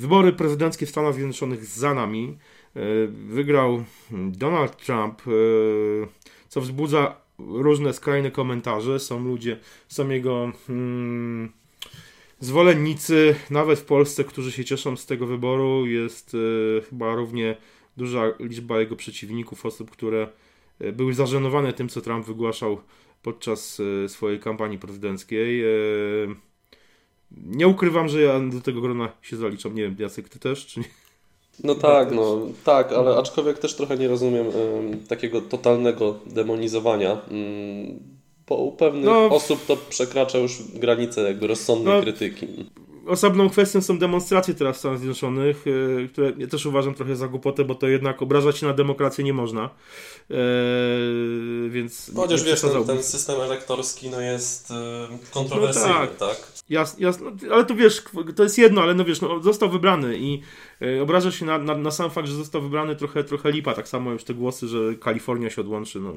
wybory prezydenckie w Stanach Zjednoczonych za nami. Wygrał Donald Trump, co wzbudza różne skrajne komentarze. Są ludzie, są jego hmm, zwolennicy, nawet w Polsce, którzy się cieszą z tego wyboru. Jest chyba równie duża liczba jego przeciwników, osób, które były zażenowane tym, co Trump wygłaszał podczas e, swojej kampanii prezydenckiej. Nie ukrywam, że ja do tego grona się zaliczam. Nie wiem, Jacek, ty też, czy nie? No tak, no tak, ale aczkolwiek też trochę nie rozumiem takiego totalnego demonizowania. bo u pewnych no, osób to przekracza już granicę jakby rozsądnej no, krytyki osobną kwestią są demonstracje teraz w Stanach Zjednoczonych, e, które ja też uważam trochę za głupotę, bo to jednak obrażać się na demokrację nie można. Eee, więc. Chociaż wiesz, ten, ten, system elektorski no jest e, kontrowersyjny, no tak. tak? Jasne, jasne, ale to wiesz, to jest jedno, ale no wiesz, no, został wybrany i e, obrażasz się na, na, na, sam fakt, że został wybrany trochę, trochę lipa, tak samo już te głosy, że Kalifornia się odłączy, no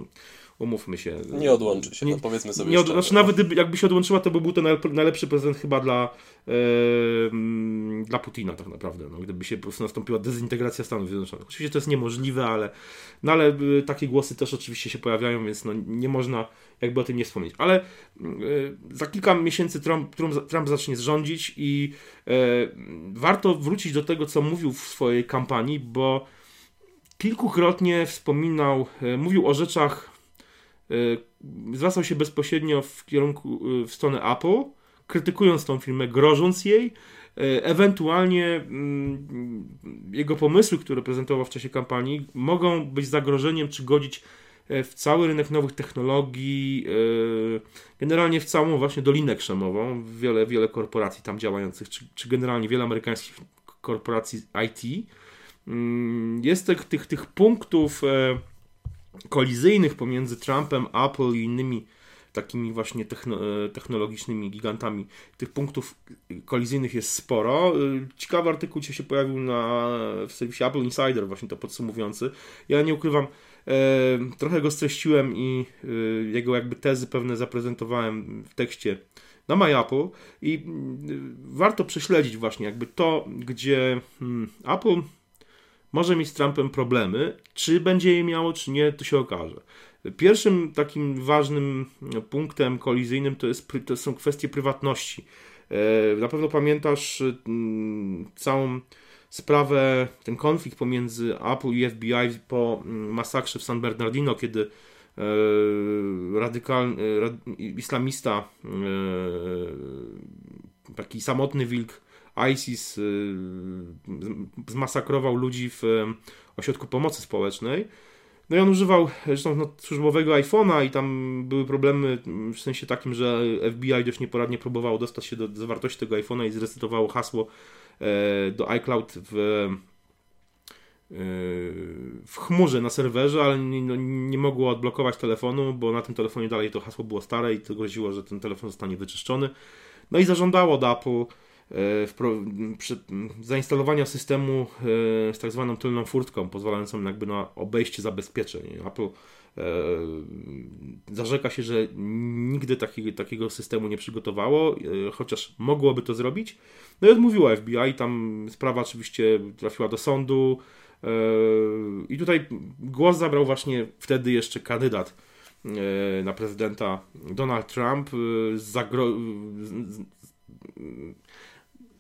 umówmy się. Nie odłączy się, nie, no powiedzmy sobie nie od, Znaczy nawet jakby się odłączyła, to by był to najlepszy prezydent chyba dla, dla Putina tak naprawdę, no, gdyby się po prostu nastąpiła dezintegracja Stanów Zjednoczonych. Oczywiście to jest niemożliwe, ale, no, ale e, takie głosy też oczywiście się pojawiają, więc no, nie można jakby o tym nie wspomnieć. Ale e, za kilka miesięcy Trump, Trump, Trump zacznie rządzić i e, warto wrócić do tego, co mówił w swojej kampanii, bo kilkukrotnie wspominał, e, mówił o rzeczach Y, zwracał się bezpośrednio w kierunku, y, w stronę Apple, krytykując tą firmę, grożąc jej, y, ewentualnie mm, jego pomysły, które prezentował w czasie kampanii, mogą być zagrożeniem czy godzić w cały rynek nowych technologii, generalnie w całą właśnie Dolinę Krzemową, wiele, wiele korporacji tam działających, czy, czy generalnie wiele amerykańskich korporacji IT. Mm, jest tych, tych, tych punktów kolizyjnych pomiędzy Trumpem, Apple i innymi takimi właśnie e, technologicznymi gigantami. Tych punktów kolizyjnych jest sporo. E, ciekawy artykuł dzisiaj się pojawił na, w serwisie Apple Insider, właśnie to podsumowujący. Ja nie ukrywam, e, trochę go streściłem i jego jakby tezy pewne zaprezentowałem w tekście na MyApple i e, warto prześledzić właśnie jakby to, gdzie hmm, Apple może mieć z Trumpem problemy. Czy będzie je miało, czy nie, to się okaże. Pierwszym takim ważnym punktem kolizyjnym to, jest, to są kwestie prywatności. E, na pewno pamiętasz mm, całą sprawę, ten konflikt pomiędzy Apple i FBI po mm, masakrze w San Bernardino, kiedy e, radykalny islamista, e, taki samotny wilk ISIS y, zmasakrował ludzi w ośrodku pomocy społecznej. No i on używał zresztą no, służbowego iPhone'a i tam były problemy w sensie takim, że FBI dość nieporadnie próbowało dostać się do zawartości tego iPhone'a i zresetowało hasło e, do iCloud w, e, w chmurze na serwerze, ale nie, no, nie mogło odblokować telefonu, bo na tym telefonie dalej to hasło było stare i to groziło, że ten telefon zostanie wyczyszczony. No i zażądało do Apple zainstalowania systemu e, z tak zwaną tylną furtką, pozwalającą jakby na obejście zabezpieczeń. Apple e, zarzeka się, że nigdy takiego, takiego systemu nie przygotowało, chociaż mogłoby to zrobić. No i odmówiła FBI, tam sprawa oczywiście trafiła do sądu i tutaj głos zabrał właśnie wtedy jeszcze kandydat na prezydenta Donald Trump, zagro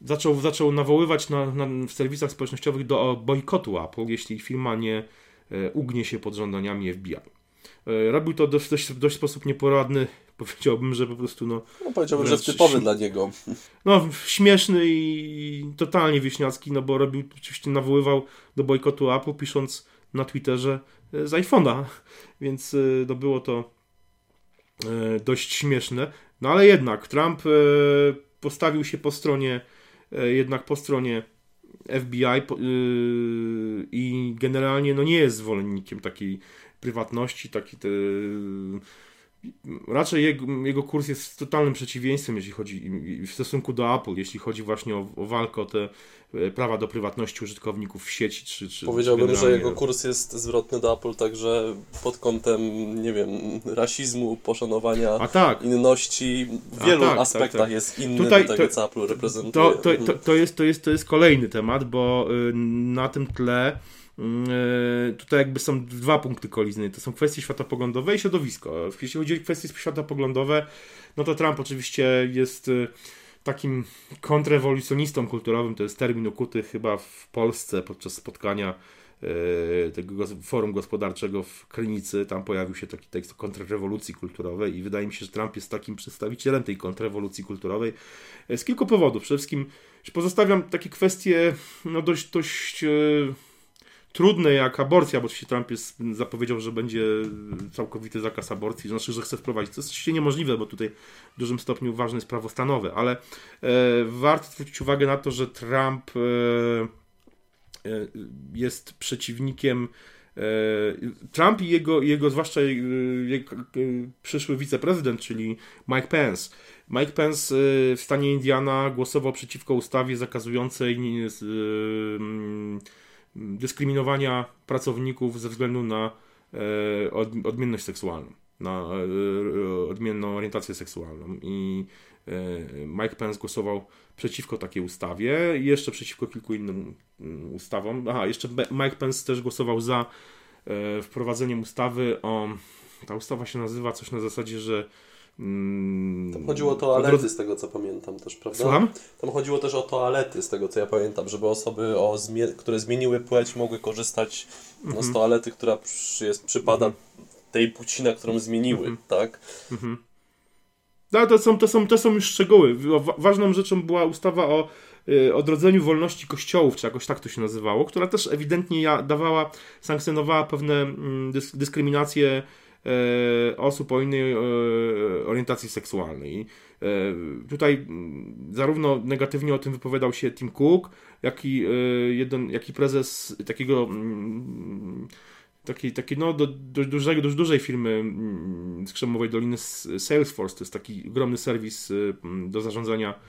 zaczął, zaczął nawoływać na, na, w serwisach społecznościowych do bojkotu Apple, jeśli firma nie e, ugnie się pod żądaniami FBI. E, robił to dość, dość, dość sposób nieporadny, powiedziałbym, że po prostu no... no powiedziałbym, że typowy dla niego. No, śmieszny i totalnie wieśniacki, no bo robił, oczywiście nawoływał do bojkotu Apple, pisząc na Twitterze e, z iPhone'a, więc no, było to dość śmieszne. No ale jednak Trump postawił się po stronie jednak po stronie FBI y, i generalnie no nie jest zwolennikiem takiej prywatności, takiej te, raczej jego, jego kurs jest totalnym przeciwieństwem, jeśli chodzi w stosunku do Apple, jeśli chodzi właśnie o, o walkę o te e, prawa do prywatności użytkowników w sieci. Czy, czy, Powiedziałbym, że jego kurs jest zwrotny do Apple także pod kątem, nie wiem, rasizmu, poszanowania tak. inności. W wielu tak, tak, aspektach tak, jest inny Tutaj, do tego, to, co Apple reprezentuje. To, to, to, to, jest, to, jest, to jest kolejny temat, bo y, na tym tle e, tutaj jakby są dwa punkty kolizyjne. To są kwestie światopoglądowe i środowisko. Jeśli chodzi o kwestie światopoglądowe, no to Trump oczywiście jest e, takim kontrrewolucjonistą kulturowym. To jest termin ukuty chyba w Polsce podczas spotkania e, tego forum gospodarczego w Krynicy. Tam pojawił się taki tekst o kontrrewolucji kulturowej i wydaje mi się, że Trump jest takim przedstawicielem tej kontrrewolucji kulturowej z kilku powodów. Przede wszystkim pozostawiam takie kwestie no dość, dość trudne jak aborcja, bo oczywiście Trump jest, zapowiedział, że będzie całkowity zakaz aborcji, znaczy, że chce wprowadzić. To jest oczywiście niemożliwe, bo tutaj w dużym stopniu ważne jest prawo stanowe, ale e, warto zwrócić uwagę na to, że Trump e, e, jest przeciwnikiem e, Trump i jego, jego zwłaszcza e, jego, e, przyszły wiceprezydent, czyli Mike Pence. Mike Pence w stanie Indiana głosował przeciwko ustawie zakazującej dyskryminowania pracowników ze względu na e, odmienność seksualną, na e, odmienną orientację seksualną. I e, Mike Pence głosował przeciwko takiej ustawie i jeszcze przeciwko kilku innym mm, ustawom. Aha, jeszcze Mike Pence też głosował za wprowadzeniem ustawy o. Ta ustawa się nazywa coś na zasadzie, że Mm, Tam chodziło o toalety z tego co pamiętam też, prawda? Słucham? Tam chodziło też o toalety z tego co ja pamiętam, żeby osoby, o zmie- które zmieniły płeć mogły korzystać no, z mhm. toalety, która jest, przypada mhm. tej płci, na którą zmieniły, mhm. tak? No, to, są, to, są, to są już szczegóły. Ważną rzeczą była ustawa o y, odrodzeniu wolności kościołów, czy jakoś tak to się nazywało, która też ewidentnie dawała, sankcjonowała pewne mm, dyskryminacje osób o innej e, orientacji seksualnej. E, tutaj zarówno negatywnie o tym wypowiadał się Tim Cook, jak i, jeden, jak i prezes takiego takiej, takiej no, do, do, dużego, dość dużej firmy z Krzemowej Doliny Salesforce. To jest taki ogromny serwis do zarządzania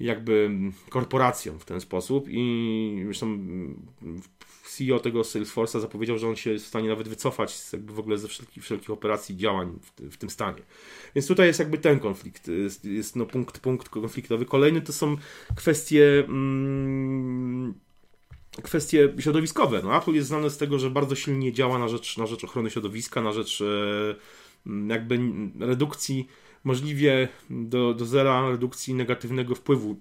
jakby korporacją w ten sposób i zresztą CEO tego Salesforce'a zapowiedział, że on się jest w stanie nawet wycofać z jakby w ogóle ze wszelkich, wszelkich operacji, działań w, w, tym stanie. Więc tutaj jest jakby ten konflikt, jest, jest no punkt, punkt konfliktowy. Kolejny to są kwestie mm, kwestie środowiskowe. No, Apple jest znane z tego, że bardzo silnie działa na rzecz, na rzecz ochrony środowiska, na rzecz e, jakby redukcji, możliwie do, do zera redukcji negatywnego wpływu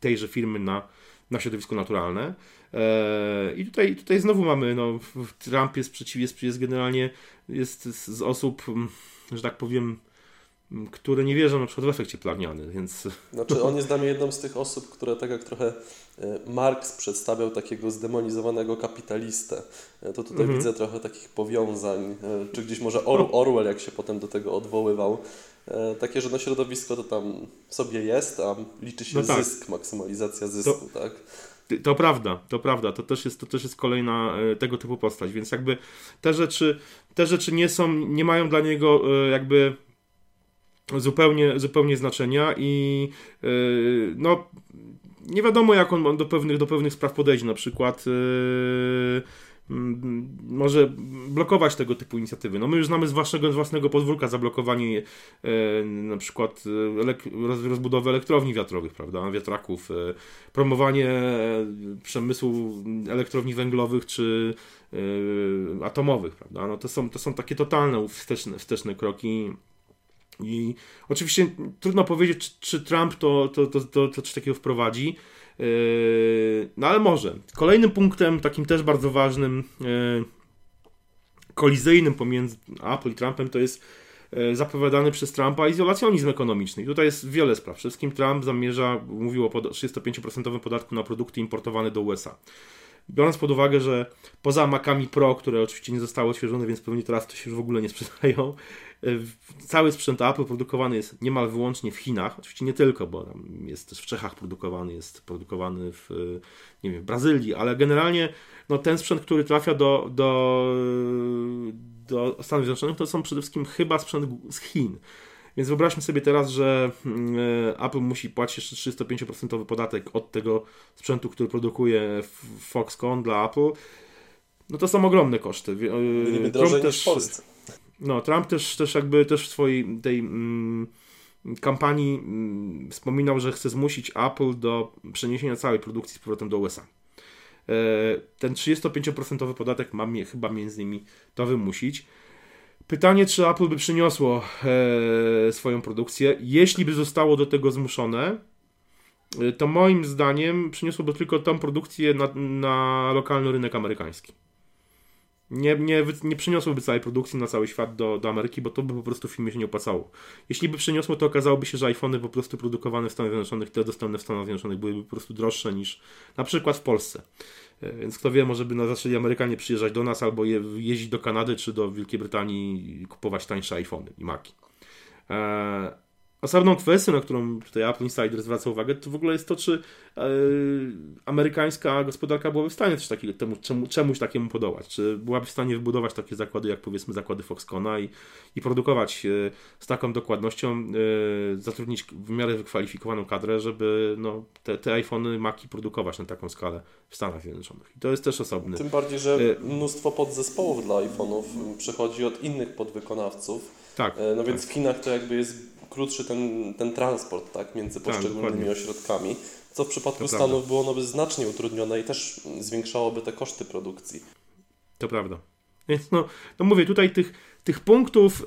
tejże firmy na, na środowisko naturalne. E, I tutaj, tutaj znowu mamy, no, Trump jest przeciw, jest, jest generalnie jest z osób, że tak powiem, które nie wierzą na przykład w efekt cieplarniany, więc... Znaczy on jest dla mnie jedną z tych osób, które tak jak trochę e, Marx przedstawiał takiego zdemonizowanego kapitalistę. E, to tutaj mhm. widzę trochę takich powiązań, czy gdzieś może Or Orwell, jak się potem do tego odwoływał. Takie, że no środowisko to tam sobie jest, a liczy się no tak. zysk, maksymalizacja zysku, to... tak? To prawda, to prawda, to też jest, to też jest kolejna e, tego typu postać, więc jakby te rzeczy, te rzeczy nie są, nie mają dla niego e, jakby zupełnie, zupełnie znaczenia i e, no nie wiadomo jak on do pewnych, do pewnych spraw podejdzie, na przykład Mm, może blokować tego typu inicjatywy. No my już znamy z własnego, z własnego podwórka zablokowanie e, na przykład e, elek rozbudowy elektrowni wiatrowych, prawda, wiatraków, e, promowanie e, przemysłu elektrowni węglowych czy e, atomowych, prawda. No to są, to są takie totalne wsteczne, wsteczne kroki i oczywiście trudno powiedzieć, czy, czy Trump to, to, to, to, to coś takiego wprowadzi. Yy, no ale może. Kolejnym punktem, takim też bardzo ważnym, yy, kolizyjnym pomiędzy Apple i Trumpem, to jest yy, zapowiadany przez Trumpa izolacjonizm ekonomiczny. I tutaj jest wiele spraw. Przede wszystkim Trump zamierza, mówił o 35% podatku na produkty importowane do USA. Biorąc pod uwagę, że poza Macami Pro, które oczywiście nie zostały odświeżone, więc pewnie teraz to się już w ogóle nie sprzedają, cały sprzęt Apple produkowany jest niemal wyłącznie w Chinach. Oczywiście nie tylko, bo jest też w Czechach produkowany, jest produkowany w, nie wiem, w Brazylii, ale generalnie no, ten sprzęt, który trafia do, do, do Stanów Zjednoczonych, to są przede wszystkim chyba sprzęt z Chin. Więc wyobraźmy sobie teraz, że mm, e, Apple musi płacić jeszcze 35% podatek od tego sprzętu, który produkuje Foxconn dla Apple. No to są ogromne koszty. Byliby drożej też, w Polsce. No, Trump też, też jakby też w swojej tej mm, kampanii mm, wspominał, że chce zmusić Apple do przeniesienia całej produkcji z powrotem do USA. E, ten 35% podatek ma mnie, chyba między innymi to wymusić. Pytanie, czy Apple by przyniosło e, swoją produkcję. Jeśli by zostało do tego zmuszone, e, to moim zdaniem przyniosłoby tylko tą produkcję na, na lokalny rynek amerykański. Nie, nie, nie przyniosłoby całej produkcji na cały świat do, do Ameryki, bo to by po prostu w filmie się nie opłacało. Jeśli by przyniosło, to okazałoby się, że iPhony po prostu produkowane w Stanach Zjednoczonych, te dostępne w Stanach Zjednoczonych byłyby po prostu droższe niż na przykład w Polsce. E, więc kto wie, może by zaczęli Amerykanie przyjeżdżać do nas albo je, jeździć do Kanady czy do Wielkiej Brytanii i kupować tańsze iPhony i Maki. Eee, Osobną kwestią, na którą tutaj Apple Insider zwraca uwagę, to w ogóle jest to, czy e, amerykańska gospodarka byłaby w stanie coś takiego, temu, czemu, czemuś takiemu podołać. Czy byłaby w stanie wybudować takie zakłady, jak powiedzmy zakłady Foxconna i, i produkować e, z taką dokładnością, e, zatrudnić w miarę wykwalifikowaną kadrę, żeby no, te, te iPhony, Maki produkować na taką skalę w Stanach Zjednoczonych. I to jest też osobny. Tym bardziej, że mnóstwo podzespołów dla iPhone'ów przechodzi od innych podwykonawców. Tak. No więc tak. w Chinach to jakby jest krótszy ten, ten transport tak, między tak, poszczególnymi tak, ośrodkami, co w przypadku to Stanów prawda. byłoby znacznie utrudnione i też zwiększałoby te koszty produkcji. To prawda. Więc no, no mówię, tutaj tych, tych punktów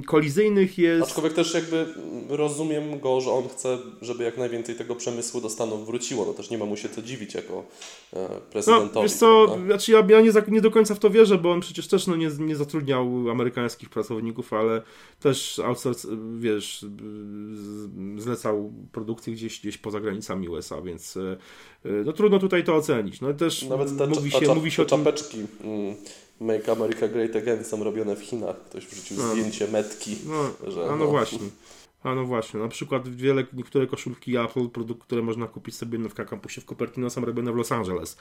e, kolizyjnych jest. Aczkolwiek też jakby rozumiem go, że on chce, żeby jak najwięcej tego przemysłu do Stanów wróciło. No też nie ma mu się co dziwić jako e, prezydentowi. No, wiesz co, znaczy ja, ja nie, nie, do końca w to wierzę, bo on przecież też no, nie, nie zatrudniał amerykańskich pracowników, ale też outsource, wiesz, zlecał produkcję gdzieś, gdzieś poza granicami USA, więc e, no trudno tutaj to ocenić. No też Nawet te, mówi, się, mówi się o czapeczki. Mm Make America Great Again są robione w Chinach. Ktoś wrzucił no. zdjęcie metki. No, że, a no, no właśnie. A no właśnie, na przykład wiele, niektóre koszulki Apple, produkt, które można kupić sobie w kampusie w Cupertino są robione w Los Angeles.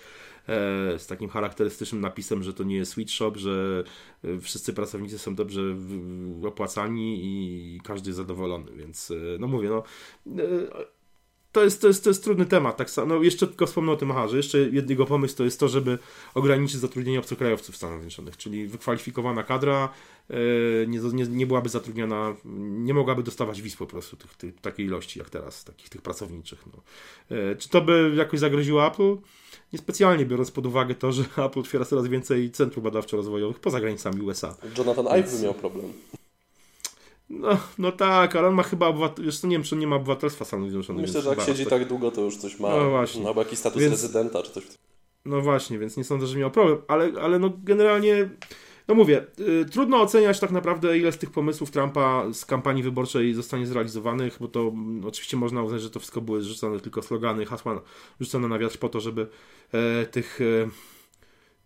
E, z takim charakterystycznym napisem, że to nie jest sweet shop, że e, wszyscy pracownicy są dobrze opłacani i każdy jest zadowolony, więc e, no mówię, no e, to jest, to, jest, to jest trudny temat. Tak samo, no jeszcze tylko wspomnę o tym, aha, że jeszcze jednego pomysł to jest to, żeby ograniczyć zatrudnienie obcokrajowców w Stanach Zjednoczonych, czyli wykwalifikowana kadra e, nie, nie, nie byłaby zatrudniana, nie mogłaby dostawać wiz po prostu tych, tych, takiej ilości jak teraz, takich tych pracowniczych. No. E, czy to by jakoś zagroziło Apple? Niespecjalnie biorąc pod uwagę to, że Apple otwiera coraz więcej centrów badawczo-rozwojowych poza granicami USA. Jonathan Ive miał problem. No, no tak, ale on ma chyba obywatel... Wiesz, nie wiem, czy on nie ma obywatelstwa Stanów Zjednoczonych. Myślę, że jak siedzi tak długo, to już coś ma. No właśnie. Albo jakiś status więc... rezydenta, czy coś. No właśnie, więc nie sądzę, że miał problem, ale, ale no generalnie... No mówię, y, trudno oceniać tak naprawdę, ile z tych pomysłów Trumpa z kampanii wyborczej zostanie zrealizowanych, bo to mm, oczywiście można uznać, że to wszystko były rzucone tylko slogany, hasła rzucone na wiatr po to, żeby e, tych e,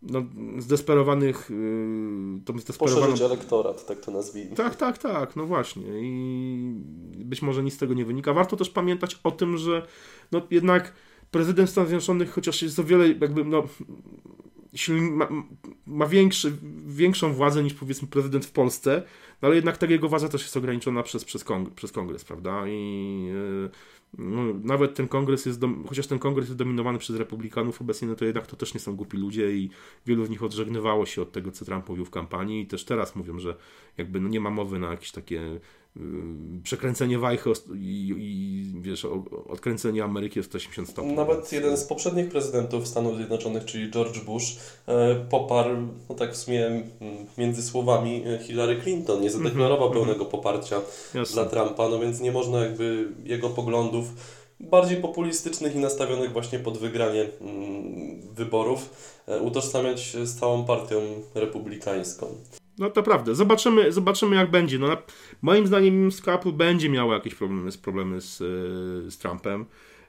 no, zdesperowanych, yy, tą zdesperowaną... Poszerzyć elektorat, tak to nazwijmy. Tak, tak, tak, no właśnie i być może nic z tego nie wynika. Warto też pamiętać o tym, że no jednak prezydent Stanów Zjednoczonych, chociaż jest o wiele jakby, no, ma, ma większy, większą władzę niż powiedzmy prezydent w Polsce, no ale jednak tak jego władza też jest ograniczona przez, przez, kongres, przez kongres, prawda? I yy, no, nawet ten kongres jest, chociaż ten kongres jest dominowany przez republikanów obecnie, no to jednak to też nie są głupi ludzie i wielu z nich odżegnywało się od tego, co Trump mówił w kampanii. I też teraz mówią, że jakby no nie ma mowy na jakieś takie przekręcenie wajchy i, i wiesz, odkręcenie Ameryki o 180 stopni. Nawet jeden z poprzednich prezydentów Stanów Zjednoczonych, czyli George Bush, e, poparł, no tak w sumie mm, między słowami e, Hillary Clinton, nie zadeklarował mm -hmm. pełnego poparcia Jasne. dla Trumpa, no więc nie można jakby jego poglądów bardziej populistycznych i nastawionych właśnie pod wygranie mm, wyborów e, utożsamiać z całą partią republikańską. No to prawda. Zobaczymy, zobaczymy jak będzie. No, moim zdaniem Apple będzie miało jakieś problemy, z, problemy z, e, z Trumpem.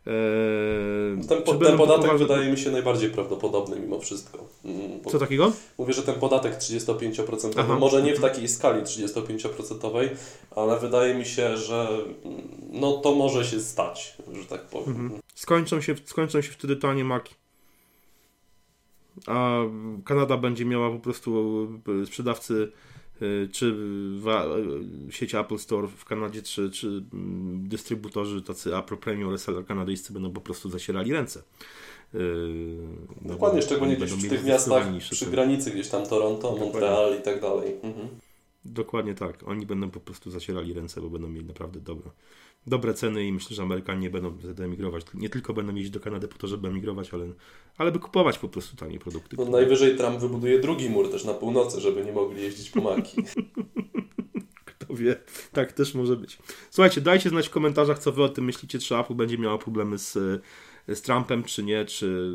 Eee, ten, po, ten podatek poważne... wydaje mi się najbardziej prawdopodobny mimo wszystko. Mm, Co takiego? Mówię, że ten podatek 35%, Aha. może nie w mhm. takiej skali 35%, ale wydaje mi się, że no to może się stać, że tak powiem. Mhm. Skończą, się, skończą się wtedy tanie maki. A Kanada będzie miała po prostu sprzedawcy czy sieć Apple Store w Kanadzie, czy, czy mm, dystrybutorzy tacy Apple Premium reseller kanadyjscy będą po prostu zasierali ręce. No Dokładnie, szczególnie gdzieś w tych miastach przy granicy, gdzieś tam Toronto, Montreal i tak dalej. Mhm. Dokładnie tak. Oni będą po prostu zacierali ręce, bo będą mieli naprawdę dobre, dobre ceny i myślę, że Amerykanie będą emigrować. Nie tylko będą jeździć do Kanady po to, żeby emigrować, ale, ale by kupować po prostu tanie produkty. No, najwyżej Trump wybuduje drugi mur też na północy, żeby nie mogli jeździć po maki. Kto wie, tak też może być. Słuchajcie, dajcie znać w komentarzach, co wy o tym myślicie, czy Apple będzie miała problemy z, z Trumpem, czy nie, czy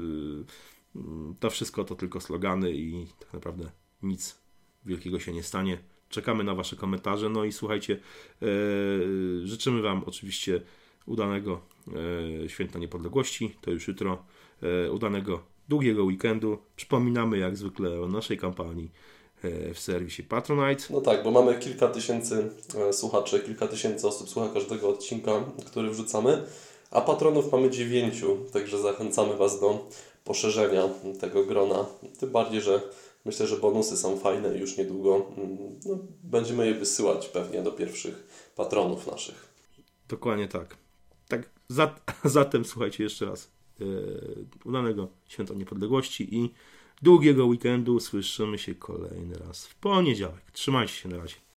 mm, to wszystko to tylko slogany i tak naprawdę nic wielkiego się nie stanie. Czekamy na Wasze komentarze. No i słuchajcie, e, życzymy Wam oczywiście udanego e, święta niepodległości. To już jutro. E, udanego długiego weekendu. Przypominamy jak zwykle o naszej kampanii w serwisie Patronite. No tak, bo mamy kilka tysięcy słuchaczy, kilka tysięcy osób słucha każdego odcinka, który wrzucamy, a patronów mamy dziewięciu, także zachęcamy Was do poszerzenia tego grona. Tym bardziej, że Myślę, że bonusy są fajne już niedługo mm, no, będziemy je wysyłać pewnie do pierwszych patronów naszych. Dokładnie tak. Tak, za, zatem słuchajcie jeszcze raz. Yy, udanego Święta Niepodległości i długiego weekendu. Słyszymy się kolejny raz w poniedziałek. Trzymajcie się na razie.